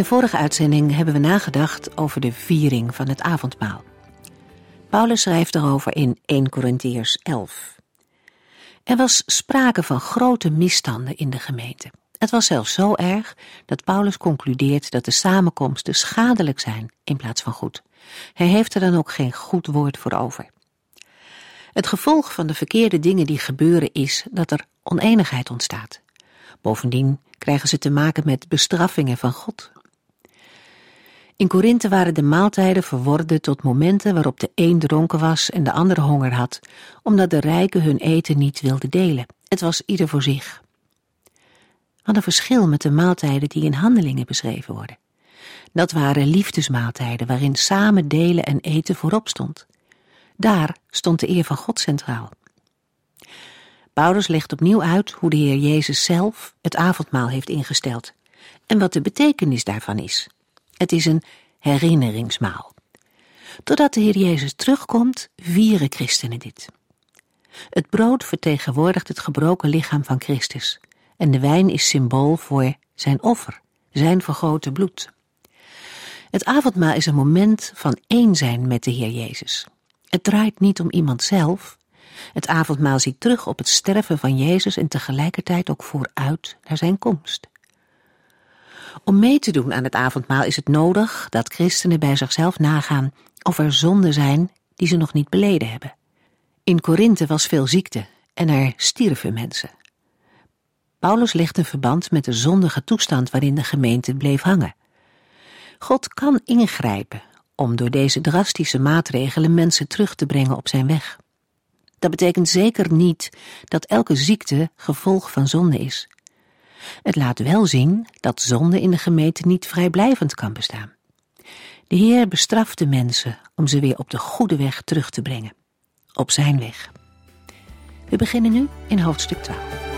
De vorige uitzending hebben we nagedacht over de viering van het avondmaal. Paulus schrijft daarover in 1 Corinthiërs 11. Er was sprake van grote misstanden in de gemeente. Het was zelfs zo erg dat Paulus concludeert dat de samenkomsten schadelijk zijn in plaats van goed. Hij heeft er dan ook geen goed woord voor over. Het gevolg van de verkeerde dingen die gebeuren is dat er oneenigheid ontstaat. Bovendien krijgen ze te maken met bestraffingen van God. In Korinthe waren de maaltijden verworden tot momenten waarop de een dronken was en de ander honger had, omdat de rijken hun eten niet wilden delen. Het was ieder voor zich. Wat een verschil met de maaltijden die in handelingen beschreven worden. Dat waren liefdesmaaltijden waarin samen delen en eten voorop stond. Daar stond de eer van God centraal. Paulus legt opnieuw uit hoe de Heer Jezus zelf het avondmaal heeft ingesteld en wat de betekenis daarvan is. Het is een herinneringsmaal. Totdat de Heer Jezus terugkomt, vieren christenen dit. Het brood vertegenwoordigt het gebroken lichaam van Christus en de wijn is symbool voor zijn offer, zijn vergoten bloed. Het avondmaal is een moment van één zijn met de Heer Jezus. Het draait niet om iemand zelf. Het avondmaal ziet terug op het sterven van Jezus en tegelijkertijd ook vooruit naar zijn komst. Om mee te doen aan het avondmaal is het nodig dat christenen bij zichzelf nagaan of er zonden zijn die ze nog niet beleden hebben. In Korinthe was veel ziekte en er stierven mensen. Paulus legt een verband met de zondige toestand waarin de gemeente bleef hangen. God kan ingrijpen om door deze drastische maatregelen mensen terug te brengen op zijn weg. Dat betekent zeker niet dat elke ziekte gevolg van zonde is. Het laat wel zien dat zonde in de gemeente niet vrijblijvend kan bestaan. De Heer bestraft de mensen om ze weer op de goede weg terug te brengen. Op zijn weg. We beginnen nu in hoofdstuk 12.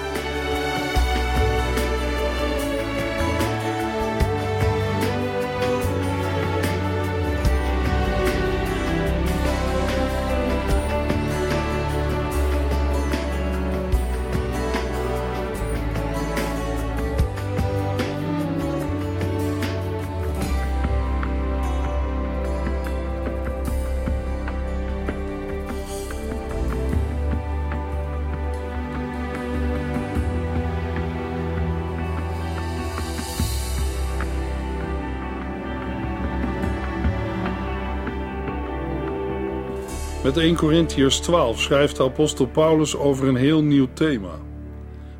Met 1 Corinthiërs 12 schrijft de apostel Paulus over een heel nieuw thema.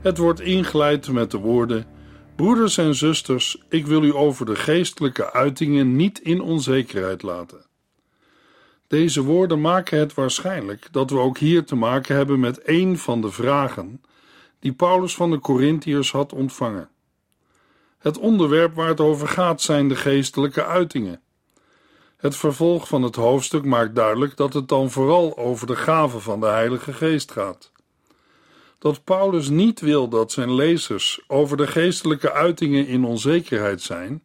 Het wordt ingeleid met de woorden: Broeders en zusters, ik wil u over de geestelijke uitingen niet in onzekerheid laten. Deze woorden maken het waarschijnlijk dat we ook hier te maken hebben met een van de vragen die Paulus van de Corinthiërs had ontvangen. Het onderwerp waar het over gaat zijn de geestelijke uitingen. Het vervolg van het hoofdstuk maakt duidelijk dat het dan vooral over de gave van de Heilige Geest gaat. Dat Paulus niet wil dat zijn lezers over de geestelijke uitingen in onzekerheid zijn,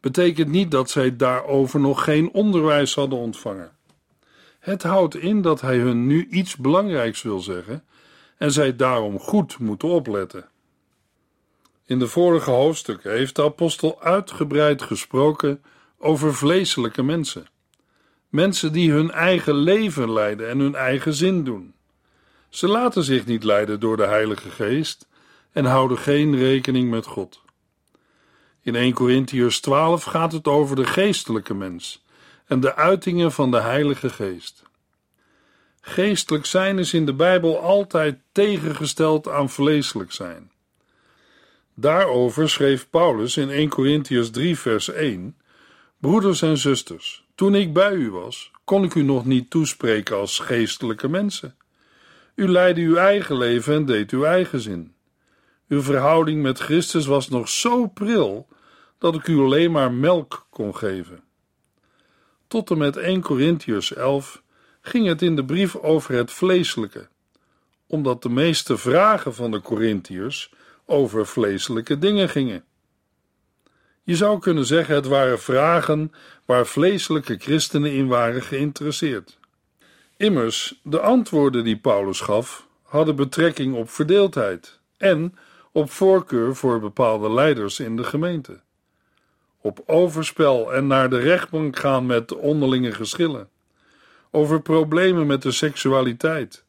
betekent niet dat zij daarover nog geen onderwijs hadden ontvangen. Het houdt in dat hij hun nu iets belangrijks wil zeggen en zij daarom goed moeten opletten. In de vorige hoofdstukken heeft de apostel uitgebreid gesproken over vleeselijke mensen. Mensen die hun eigen leven leiden en hun eigen zin doen. Ze laten zich niet leiden door de Heilige Geest en houden geen rekening met God. In 1 Corinthiërs 12 gaat het over de geestelijke mens en de uitingen van de Heilige Geest. Geestelijk zijn is in de Bijbel altijd tegengesteld aan vleeselijk zijn. Daarover schreef Paulus in 1 Corinthiërs 3 vers 1 Broeders en zusters, toen ik bij u was, kon ik u nog niet toespreken als geestelijke mensen. U leidde uw eigen leven en deed uw eigen zin. Uw verhouding met Christus was nog zo pril dat ik u alleen maar melk kon geven. Tot en met 1 Corinthiërs 11 ging het in de brief over het vleeselijke, omdat de meeste vragen van de Corinthiërs over vleeselijke dingen gingen. Je zou kunnen zeggen het waren vragen waar vleeselijke christenen in waren geïnteresseerd. Immers, de antwoorden die Paulus gaf hadden betrekking op verdeeldheid en op voorkeur voor bepaalde leiders in de gemeente. Op overspel en naar de rechtbank gaan met onderlinge geschillen. Over problemen met de seksualiteit.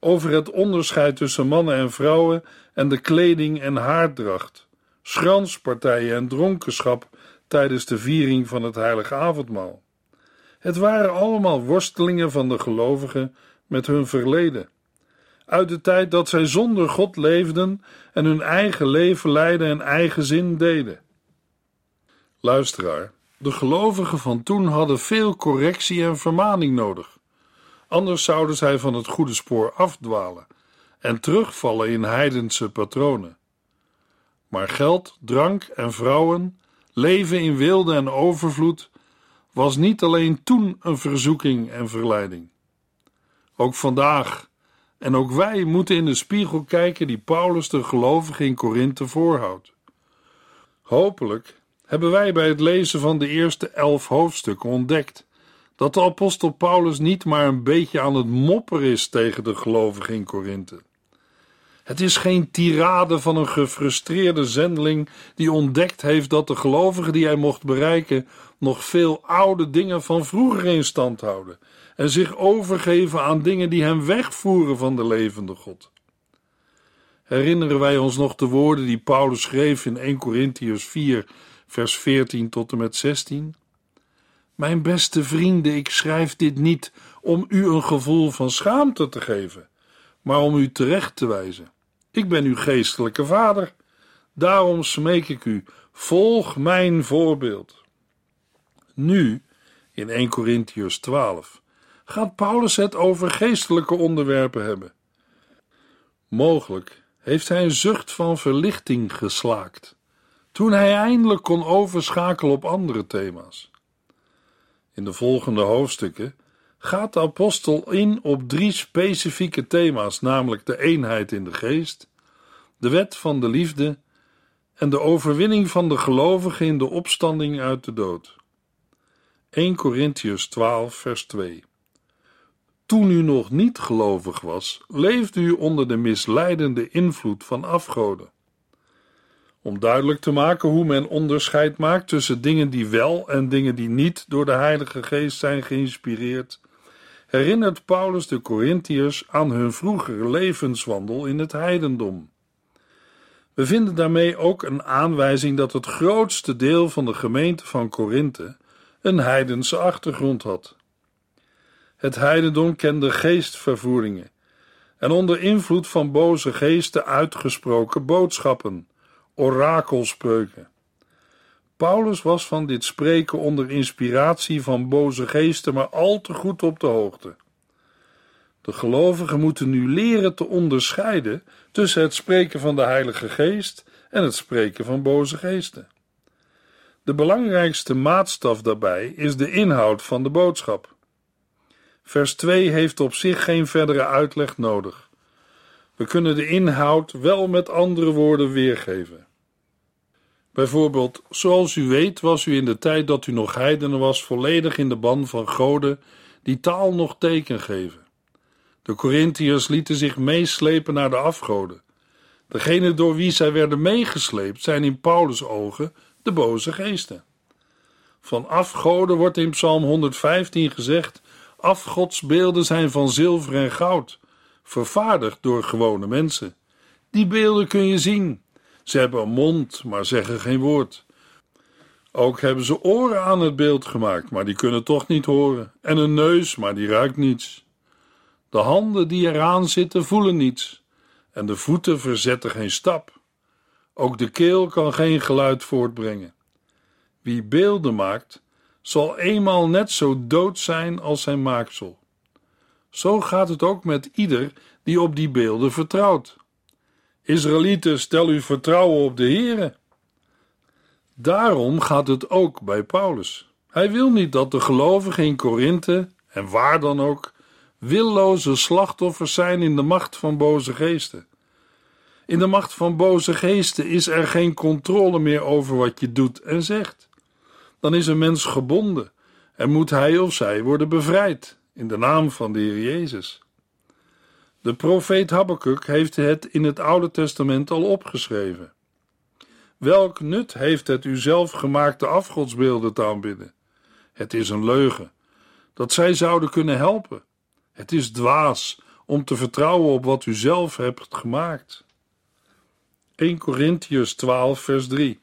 Over het onderscheid tussen mannen en vrouwen en de kleding en haardracht. Schranspartijen en dronkenschap tijdens de viering van het heilige avondmaal. Het waren allemaal worstelingen van de gelovigen met hun verleden uit de tijd dat zij zonder God leefden en hun eigen leven leidden en eigen zin deden. Luisteraar, de gelovigen van toen hadden veel correctie en vermaning nodig. Anders zouden zij van het goede spoor afdwalen en terugvallen in heidense patronen. Maar geld, drank en vrouwen, leven in wilde en overvloed, was niet alleen toen een verzoeking en verleiding. Ook vandaag en ook wij moeten in de spiegel kijken die Paulus de gelovigen in Korinthe voorhoudt. Hopelijk hebben wij bij het lezen van de eerste elf hoofdstukken ontdekt dat de apostel Paulus niet maar een beetje aan het mopperen is tegen de gelovigen in Korinthe. Het is geen tirade van een gefrustreerde zendeling die ontdekt heeft dat de gelovigen die hij mocht bereiken nog veel oude dingen van vroeger in stand houden en zich overgeven aan dingen die hem wegvoeren van de levende God. Herinneren wij ons nog de woorden die Paulus schreef in 1 Corinthians 4, vers 14 tot en met 16? Mijn beste vrienden, ik schrijf dit niet om u een gevoel van schaamte te geven, maar om u terecht te wijzen. Ik ben uw geestelijke vader. Daarom smeek ik u, volg mijn voorbeeld. Nu, in 1 Corinthians 12, gaat Paulus het over geestelijke onderwerpen hebben. Mogelijk heeft hij een zucht van verlichting geslaakt toen hij eindelijk kon overschakelen op andere thema's. In de volgende hoofdstukken gaat de apostel in op drie specifieke thema's, namelijk de eenheid in de geest, de wet van de liefde en de overwinning van de gelovigen in de opstanding uit de dood. 1 Corinthians 12, vers 2 toen u nog niet gelovig was, leefde u onder de misleidende invloed van afgoden. Om duidelijk te maken hoe men onderscheid maakt tussen dingen die wel en dingen die niet door de Heilige Geest zijn geïnspireerd, herinnert Paulus de Corinthiërs aan hun vroegere levenswandel in het heidendom. We vinden daarmee ook een aanwijzing dat het grootste deel van de gemeente van Korinthe een heidense achtergrond had. Het heidendom kende geestvervoeringen en onder invloed van boze geesten uitgesproken boodschappen, orakelspreuken. Paulus was van dit spreken onder inspiratie van boze geesten maar al te goed op de hoogte. De gelovigen moeten nu leren te onderscheiden tussen het spreken van de Heilige Geest en het spreken van boze geesten. De belangrijkste maatstaf daarbij is de inhoud van de boodschap. Vers 2 heeft op zich geen verdere uitleg nodig. We kunnen de inhoud wel met andere woorden weergeven. Bijvoorbeeld, zoals u weet, was u in de tijd dat u nog heidenen was volledig in de ban van goden die taal nog teken geven. De Corinthiërs lieten zich meeslepen naar de afgoden. Degene door wie zij werden meegesleept zijn in Paulus' ogen de boze geesten. Van afgoden wordt in Psalm 115 gezegd Afgodsbeelden zijn van zilver en goud, vervaardigd door gewone mensen. Die beelden kun je zien. Ze hebben een mond, maar zeggen geen woord. Ook hebben ze oren aan het beeld gemaakt, maar die kunnen toch niet horen. En een neus, maar die ruikt niets. De handen die eraan zitten voelen niets. En de voeten verzetten geen stap. Ook de keel kan geen geluid voortbrengen. Wie beelden maakt, zal eenmaal net zo dood zijn als zijn maaksel. Zo gaat het ook met ieder die op die beelden vertrouwt. Israëlieten, stel uw vertrouwen op de Heere. Daarom gaat het ook bij Paulus. Hij wil niet dat de gelovigen in Korinthe, en waar dan ook, willoze slachtoffers zijn in de macht van boze geesten. In de macht van boze geesten is er geen controle meer over wat je doet en zegt. Dan is een mens gebonden en moet hij of zij worden bevrijd in de naam van de Heer Jezus. De profeet Habakkuk heeft het in het Oude Testament al opgeschreven. Welk nut heeft het u zelf gemaakte afgodsbeelden te aanbidden? Het is een leugen, dat zij zouden kunnen helpen. Het is dwaas om te vertrouwen op wat u zelf hebt gemaakt. 1 Corinthians 12, vers 3.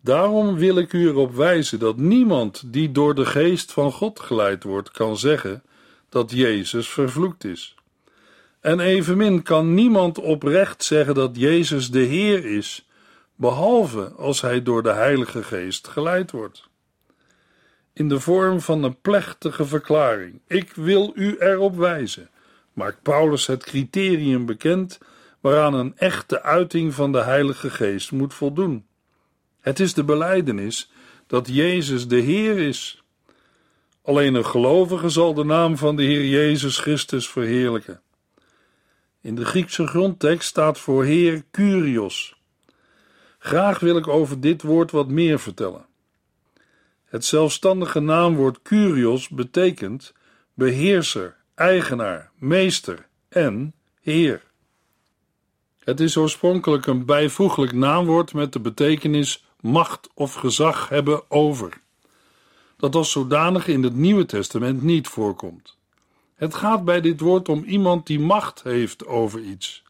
Daarom wil ik u erop wijzen dat niemand die door de geest van God geleid wordt, kan zeggen dat Jezus vervloekt is. En evenmin kan niemand oprecht zeggen dat Jezus de Heer is, behalve als hij door de Heilige Geest geleid wordt. In de vorm van een plechtige verklaring: Ik wil u erop wijzen, maakt Paulus het criterium bekend waaraan een echte uiting van de Heilige Geest moet voldoen. Het is de belijdenis dat Jezus de Heer is. Alleen een gelovige zal de naam van de Heer Jezus Christus verheerlijken. In de Griekse grondtekst staat voor Heer Kyrios. Graag wil ik over dit woord wat meer vertellen. Het zelfstandige naamwoord Kyrios betekent beheerser, eigenaar, meester en heer. Het is oorspronkelijk een bijvoeglijk naamwoord met de betekenis macht of gezag hebben over, dat als zodanig in het Nieuwe Testament niet voorkomt. Het gaat bij dit woord om iemand die macht heeft over iets.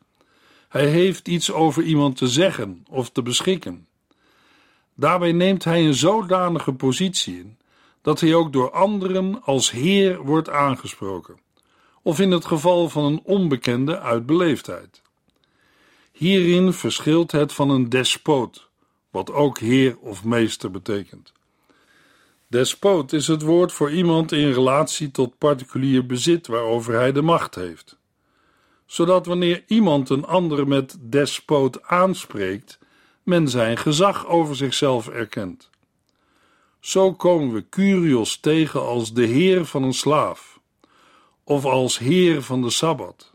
Hij heeft iets over iemand te zeggen of te beschikken. Daarbij neemt hij een zodanige positie in dat hij ook door anderen als Heer wordt aangesproken, of in het geval van een onbekende uit beleefdheid. Hierin verschilt het van een despoot, wat ook heer of meester betekent. Despoot is het woord voor iemand in relatie tot particulier bezit waarover hij de macht heeft. Zodat wanneer iemand een ander met despoot aanspreekt, men zijn gezag over zichzelf erkent. Zo komen we Curios tegen als de heer van een slaaf, of als heer van de sabbat.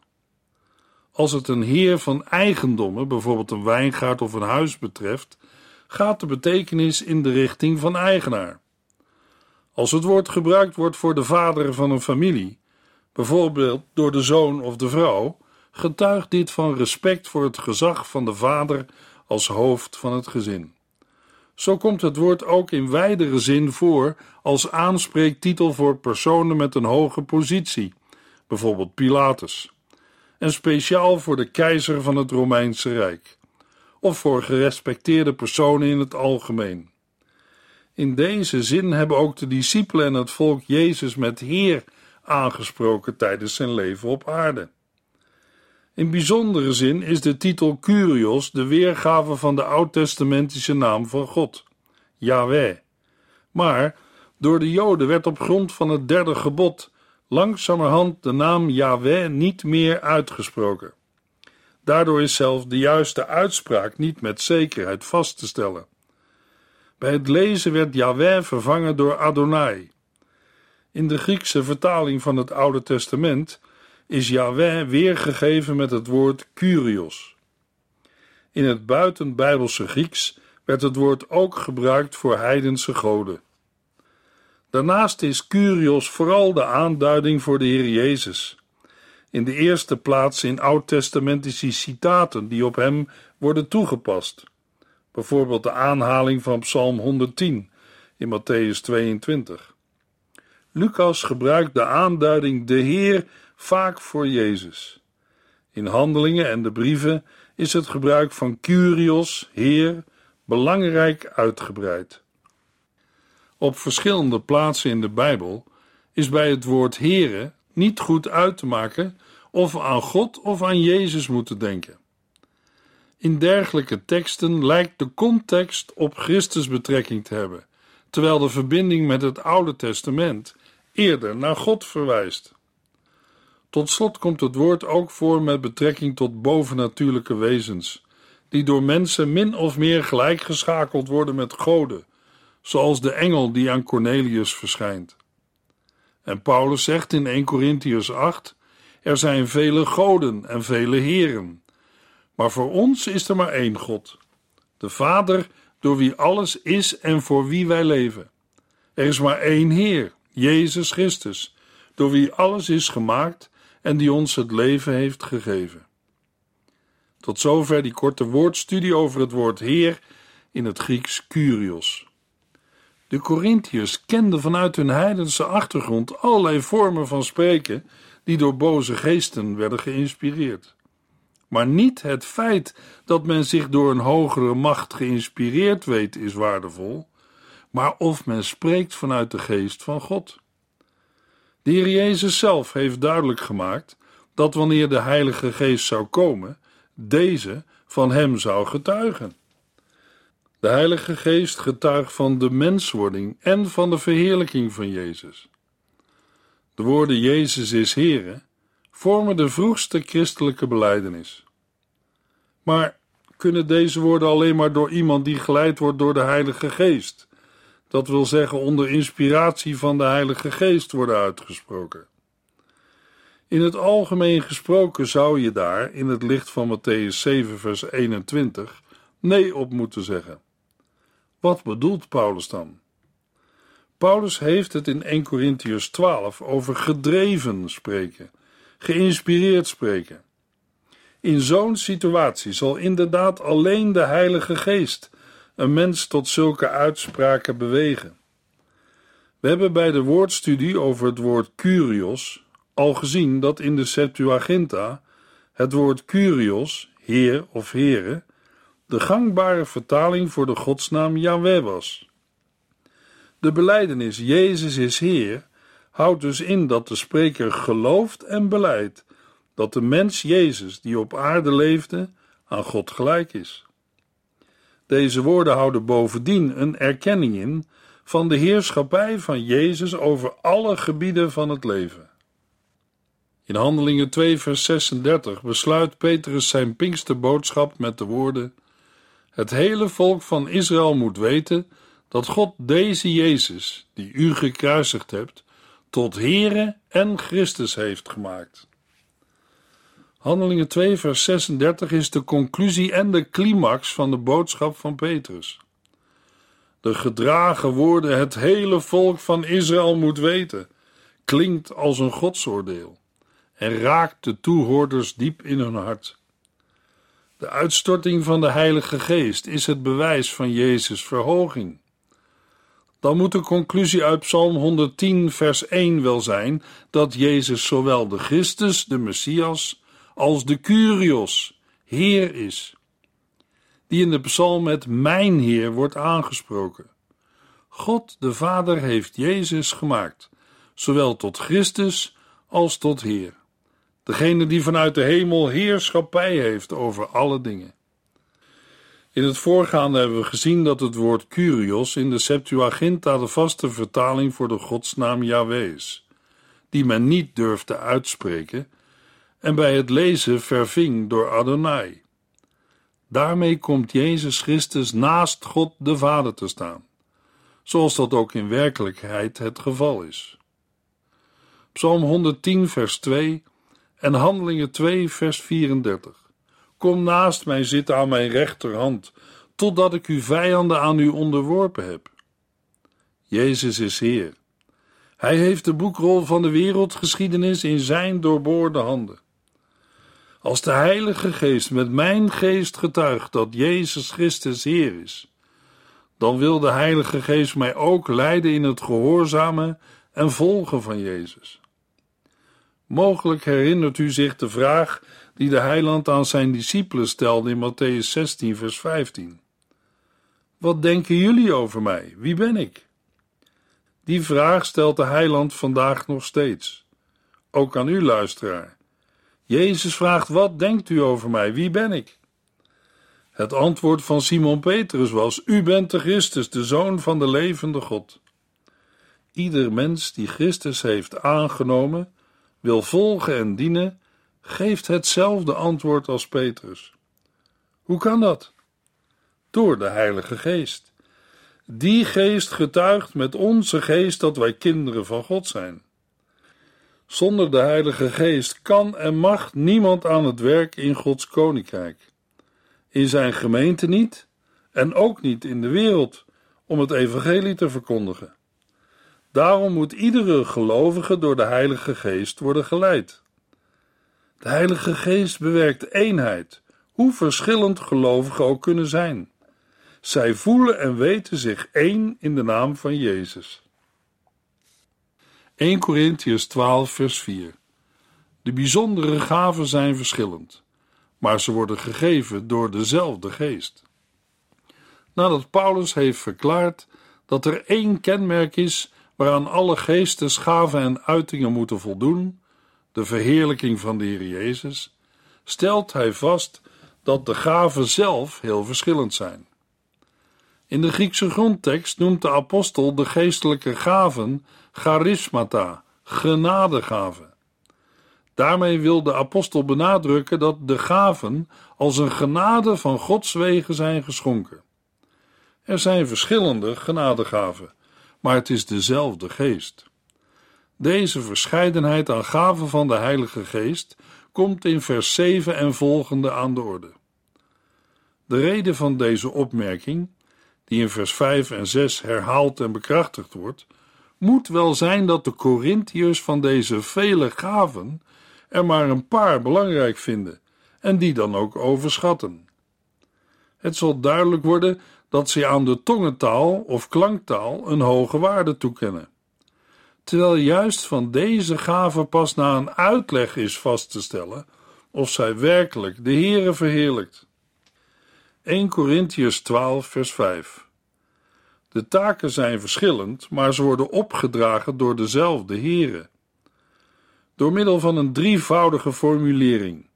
Als het een heer van eigendommen, bijvoorbeeld een wijngaard of een huis betreft, gaat de betekenis in de richting van eigenaar. Als het woord gebruikt wordt voor de vader van een familie, bijvoorbeeld door de zoon of de vrouw, getuigt dit van respect voor het gezag van de vader als hoofd van het gezin. Zo komt het woord ook in wijdere zin voor als aanspreektitel voor personen met een hoge positie, bijvoorbeeld Pilatus, en speciaal voor de keizer van het Romeinse Rijk, of voor gerespecteerde personen in het algemeen. In deze zin hebben ook de discipelen en het volk Jezus met Heer aangesproken tijdens zijn leven op aarde. In bijzondere zin is de titel Curios de weergave van de oud-testamentische naam van God, Yahweh. Maar door de Joden werd op grond van het derde gebod langzamerhand de naam Yahweh niet meer uitgesproken. Daardoor is zelfs de juiste uitspraak niet met zekerheid vast te stellen. Bij het lezen werd Yahweh vervangen door Adonai. In de Griekse vertaling van het Oude Testament is Yahweh weergegeven met het woord Kyrios. In het buitenbijbelse Grieks werd het woord ook gebruikt voor heidense goden. Daarnaast is Kyrios vooral de aanduiding voor de Heer Jezus. In de eerste plaats in oud-testamentische citaten die op hem worden toegepast. Bijvoorbeeld de aanhaling van Psalm 110 in Matthäus 22. Lucas gebruikt de aanduiding de Heer vaak voor Jezus. In handelingen en de brieven is het gebruik van Kyrios, Heer, belangrijk uitgebreid. Op verschillende plaatsen in de Bijbel is bij het woord Heere niet goed uit te maken of we aan God of aan Jezus moeten denken. In dergelijke teksten lijkt de context op Christus betrekking te hebben, terwijl de verbinding met het Oude Testament eerder naar God verwijst. Tot slot komt het woord ook voor met betrekking tot bovennatuurlijke wezens, die door mensen min of meer gelijkgeschakeld worden met goden, zoals de engel die aan Cornelius verschijnt. En Paulus zegt in 1 Corinthians 8: Er zijn vele goden en vele heren. Maar voor ons is er maar één God, de Vader, door wie alles is en voor wie wij leven. Er is maar één Heer, Jezus Christus, door wie alles is gemaakt en die ons het leven heeft gegeven. Tot zover die korte woordstudie over het woord Heer in het Grieks Kyrios. De Corinthiërs kenden vanuit hun heidense achtergrond allerlei vormen van spreken die door boze geesten werden geïnspireerd. Maar niet het feit dat men zich door een hogere macht geïnspireerd weet is waardevol, maar of men spreekt vanuit de geest van God. De Heer Jezus zelf heeft duidelijk gemaakt dat wanneer de Heilige Geest zou komen, deze van hem zou getuigen. De Heilige Geest getuigt van de menswording en van de verheerlijking van Jezus. De woorden Jezus is Heere vormen de vroegste christelijke belijdenis. Maar kunnen deze woorden alleen maar door iemand die geleid wordt door de Heilige Geest, dat wil zeggen onder inspiratie van de Heilige Geest, worden uitgesproken? In het algemeen gesproken zou je daar, in het licht van Matthäus 7, vers 21, nee op moeten zeggen. Wat bedoelt Paulus dan? Paulus heeft het in 1 Corinthians 12 over gedreven spreken, geïnspireerd spreken. In zo'n situatie zal inderdaad alleen de Heilige Geest een mens tot zulke uitspraken bewegen. We hebben bij de woordstudie over het woord Curios al gezien dat in de Septuaginta het woord Curios, Heer of Here, de gangbare vertaling voor de godsnaam Yahweh was. De belijdenis Jezus is Heer houdt dus in dat de spreker gelooft en beleidt dat de mens Jezus die op aarde leefde aan God gelijk is. Deze woorden houden bovendien een erkenning in van de heerschappij van Jezus over alle gebieden van het leven. In Handelingen 2, vers 36 besluit Petrus zijn Pinksterboodschap met de woorden: Het hele volk van Israël moet weten dat God deze Jezus, die u gekruisigd hebt, tot Heere en Christus heeft gemaakt. Handelingen 2, vers 36 is de conclusie en de climax van de boodschap van Petrus. De gedragen woorden: Het hele volk van Israël moet weten, klinkt als een godsoordeel en raakt de toehoorders diep in hun hart. De uitstorting van de Heilige Geest is het bewijs van Jezus' verhoging. Dan moet de conclusie uit Psalm 110, vers 1 wel zijn dat Jezus zowel de Christus, de Messias, als de Curios, Heer is, die in de psalm met Mijn Heer wordt aangesproken. God de Vader heeft Jezus gemaakt, zowel tot Christus als tot Heer degene die vanuit de hemel heerschappij heeft over alle dingen. In het voorgaande hebben we gezien dat het woord Curios in de Septuaginta de vaste vertaling voor de godsnaam Yahweh is, die men niet durfde uitspreken en bij het lezen verving door Adonai. Daarmee komt Jezus Christus naast God de Vader te staan, zoals dat ook in werkelijkheid het geval is. Psalm 110, vers 2 en Handelingen 2, vers 34. Kom naast mij zitten aan mijn rechterhand, totdat ik uw vijanden aan u onderworpen heb. Jezus is Heer. Hij heeft de boekrol van de wereldgeschiedenis in zijn doorboorde handen. Als de Heilige Geest met mijn geest getuigt dat Jezus Christus Heer is, dan wil de Heilige Geest mij ook leiden in het gehoorzamen en volgen van Jezus. Mogelijk herinnert u zich de vraag die de heiland aan zijn discipelen stelde in Matthäus 16, vers 15. Wat denken jullie over mij? Wie ben ik? Die vraag stelt de heiland vandaag nog steeds. Ook aan u, luisteraar. Jezus vraagt: Wat denkt u over mij? Wie ben ik? Het antwoord van Simon Petrus was: U bent de Christus, de zoon van de levende God. Ieder mens die Christus heeft aangenomen, wil volgen en dienen, geeft hetzelfde antwoord als Petrus. Hoe kan dat? Door de Heilige Geest. Die geest getuigt met onze geest dat wij kinderen van God zijn. Zonder de Heilige Geest kan en mag niemand aan het werk in Gods koninkrijk. In zijn gemeente niet en ook niet in de wereld om het evangelie te verkondigen. Daarom moet iedere gelovige door de Heilige Geest worden geleid. De Heilige Geest bewerkt eenheid, hoe verschillend gelovigen ook kunnen zijn. Zij voelen en weten zich één in de naam van Jezus. 1 Corinthians 12, vers 4. De bijzondere gaven zijn verschillend, maar ze worden gegeven door dezelfde geest. Nadat Paulus heeft verklaard dat er één kenmerk is waaraan alle geestesgaven en uitingen moeten voldoen, de verheerlijking van de Heer Jezus, stelt hij vast dat de gaven zelf heel verschillend zijn. In de Griekse grondtekst noemt de apostel de geestelijke gaven charismata, genadegaven. Daarmee wil de apostel benadrukken dat de gaven als een genade van Gods wegen zijn geschonken. Er zijn verschillende genadegaven, maar het is dezelfde geest. Deze verscheidenheid aan gaven van de Heilige Geest komt in vers 7 en volgende aan de orde. De reden van deze opmerking, die in vers 5 en 6 herhaald en bekrachtigd wordt, moet wel zijn dat de Corinthiërs van deze vele gaven er maar een paar belangrijk vinden en die dan ook overschatten. Het zal duidelijk worden dat ze aan de tongentaal of klanktaal een hoge waarde toekennen. Terwijl juist van deze gaven pas na een uitleg is vast te stellen of zij werkelijk de Heere verheerlijkt. 1 Corinthians 12 vers 5 De taken zijn verschillend, maar ze worden opgedragen door dezelfde Heere. Door middel van een drievoudige formulering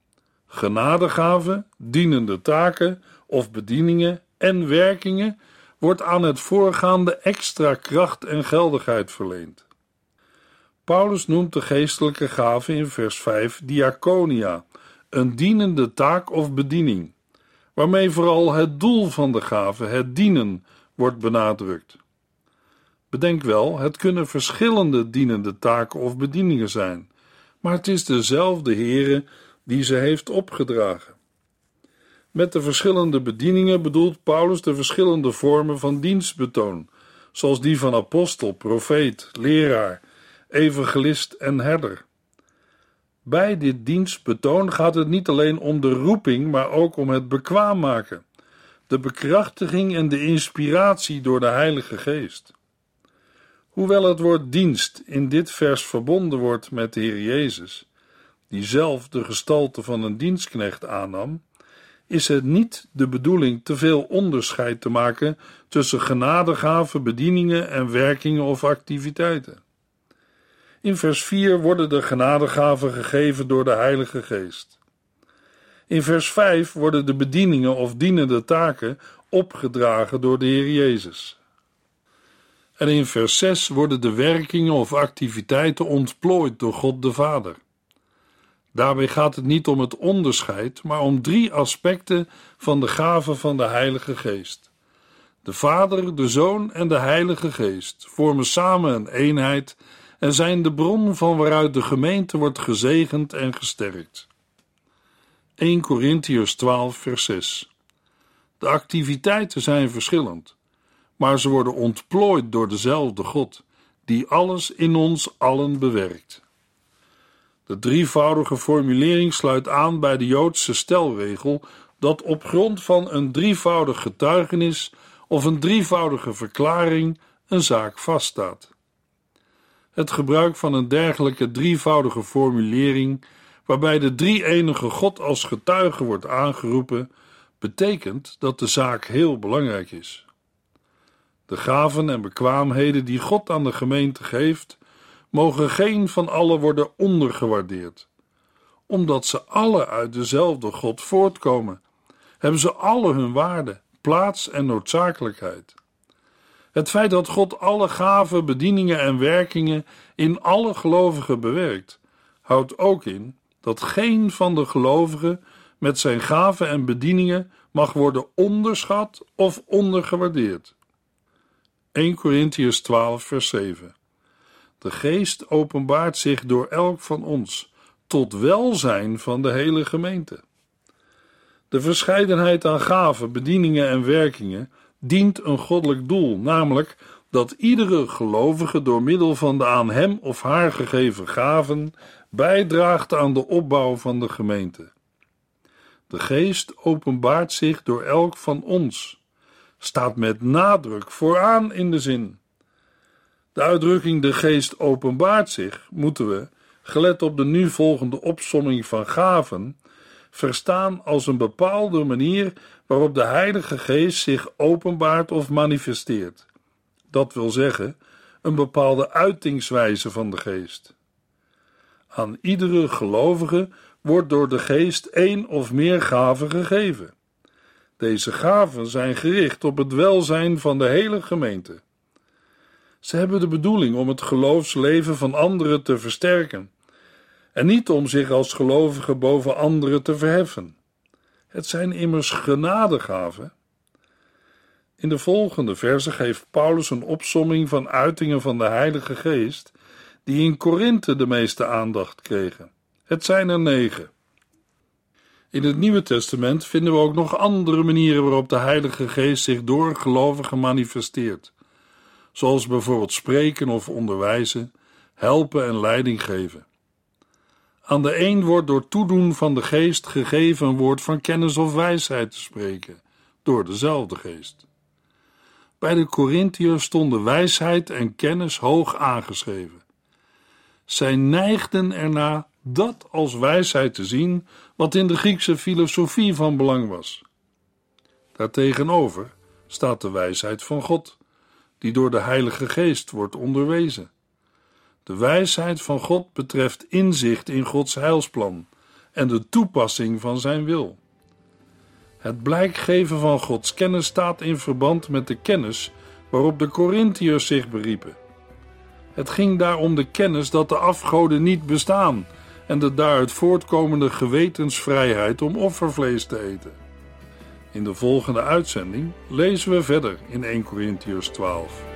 genadegaven, dienende taken of bedieningen en werkingen wordt aan het voorgaande extra kracht en geldigheid verleend. Paulus noemt de geestelijke gave in vers 5 diaconia, een dienende taak of bediening, waarmee vooral het doel van de gave, het dienen, wordt benadrukt. Bedenk wel, het kunnen verschillende dienende taken of bedieningen zijn, maar het is dezelfde Heere die ze heeft opgedragen. Met de verschillende bedieningen bedoelt Paulus de verschillende vormen van dienstbetoon, zoals die van apostel, profeet, leraar, evangelist en herder. Bij dit dienstbetoon gaat het niet alleen om de roeping, maar ook om het bekwaam maken, de bekrachtiging en de inspiratie door de Heilige Geest. Hoewel het woord dienst in dit vers verbonden wordt met de Heer Jezus, die zelf de gestalte van een dienstknecht aannam, is het niet de bedoeling te veel onderscheid te maken tussen genadegaven, bedieningen en werkingen of activiteiten. In vers 4 worden de genadegaven gegeven door de Heilige Geest. In vers 5 worden de bedieningen of dienende taken opgedragen door de Heer Jezus. En in vers 6 worden de werkingen of activiteiten ontplooid door God de Vader. Daarbij gaat het niet om het onderscheid, maar om drie aspecten van de gave van de Heilige Geest. De Vader, de Zoon en de Heilige Geest vormen samen een eenheid en zijn de bron van waaruit de gemeente wordt gezegend en gesterkt. 1 Corinthiërs 12, vers 6. De activiteiten zijn verschillend, maar ze worden ontplooid door dezelfde God, die alles in ons allen bewerkt. De drievoudige formulering sluit aan bij de Joodse stelregel dat op grond van een drievoudig getuigenis of een drievoudige verklaring een zaak vaststaat. Het gebruik van een dergelijke drievoudige formulering, waarbij de drie-enige God als getuige wordt aangeroepen, betekent dat de zaak heel belangrijk is. De gaven en bekwaamheden die God aan de gemeente geeft, mogen geen van allen worden ondergewaardeerd. Omdat ze alle uit dezelfde God voortkomen, hebben ze alle hun waarde, plaats en noodzakelijkheid. Het feit dat God alle gaven, bedieningen en werkingen in alle gelovigen bewerkt, houdt ook in dat geen van de gelovigen met zijn gaven en bedieningen mag worden onderschat of ondergewaardeerd. 1 Corinthians 12, vers 7. De geest openbaart zich door elk van ons, tot welzijn van de hele gemeente. De verscheidenheid aan gaven, bedieningen en werkingen dient een goddelijk doel, namelijk dat iedere gelovige door middel van de aan hem of haar gegeven gaven bijdraagt aan de opbouw van de gemeente. De geest openbaart zich door elk van ons, staat met nadruk vooraan in de zin. De uitdrukking de geest openbaart zich moeten we, gelet op de nu volgende opsomming van gaven, verstaan als een bepaalde manier waarop de Heilige Geest zich openbaart of manifesteert. Dat wil zeggen, een bepaalde uitingswijze van de Geest. Aan iedere gelovige wordt door de Geest één of meer gaven gegeven. Deze gaven zijn gericht op het welzijn van de hele gemeente. Ze hebben de bedoeling om het geloofsleven van anderen te versterken en niet om zich als gelovige boven anderen te verheffen. Het zijn immers genadegaven. In de volgende verse geeft Paulus een opsomming van uitingen van de Heilige Geest, die in Korinthe de meeste aandacht kregen. Het zijn er negen. In het Nieuwe Testament vinden we ook nog andere manieren waarop de Heilige Geest zich door gelovigen manifesteert, zoals bijvoorbeeld spreken of onderwijzen, helpen en leiding geven. Aan de een wordt door toedoen van de geest gegeven een woord van kennis of wijsheid te spreken, door dezelfde geest. Bij de Corinthiërs stonden wijsheid en kennis hoog aangeschreven. Zij neigden erna dat als wijsheid te zien, wat in de Griekse filosofie van belang was. Daartegenover staat de wijsheid van God, die door de Heilige Geest wordt onderwezen. De wijsheid van God betreft inzicht in Gods heilsplan en de toepassing van zijn wil. Het blijkgeven van Gods kennis staat in verband met de kennis waarop de Corinthiërs zich beriepen. Het ging daar om de kennis dat de afgoden niet bestaan en de daaruit voortkomende gewetensvrijheid om offervlees te eten. In de volgende uitzending lezen we verder in 1 Corinthiërs 12.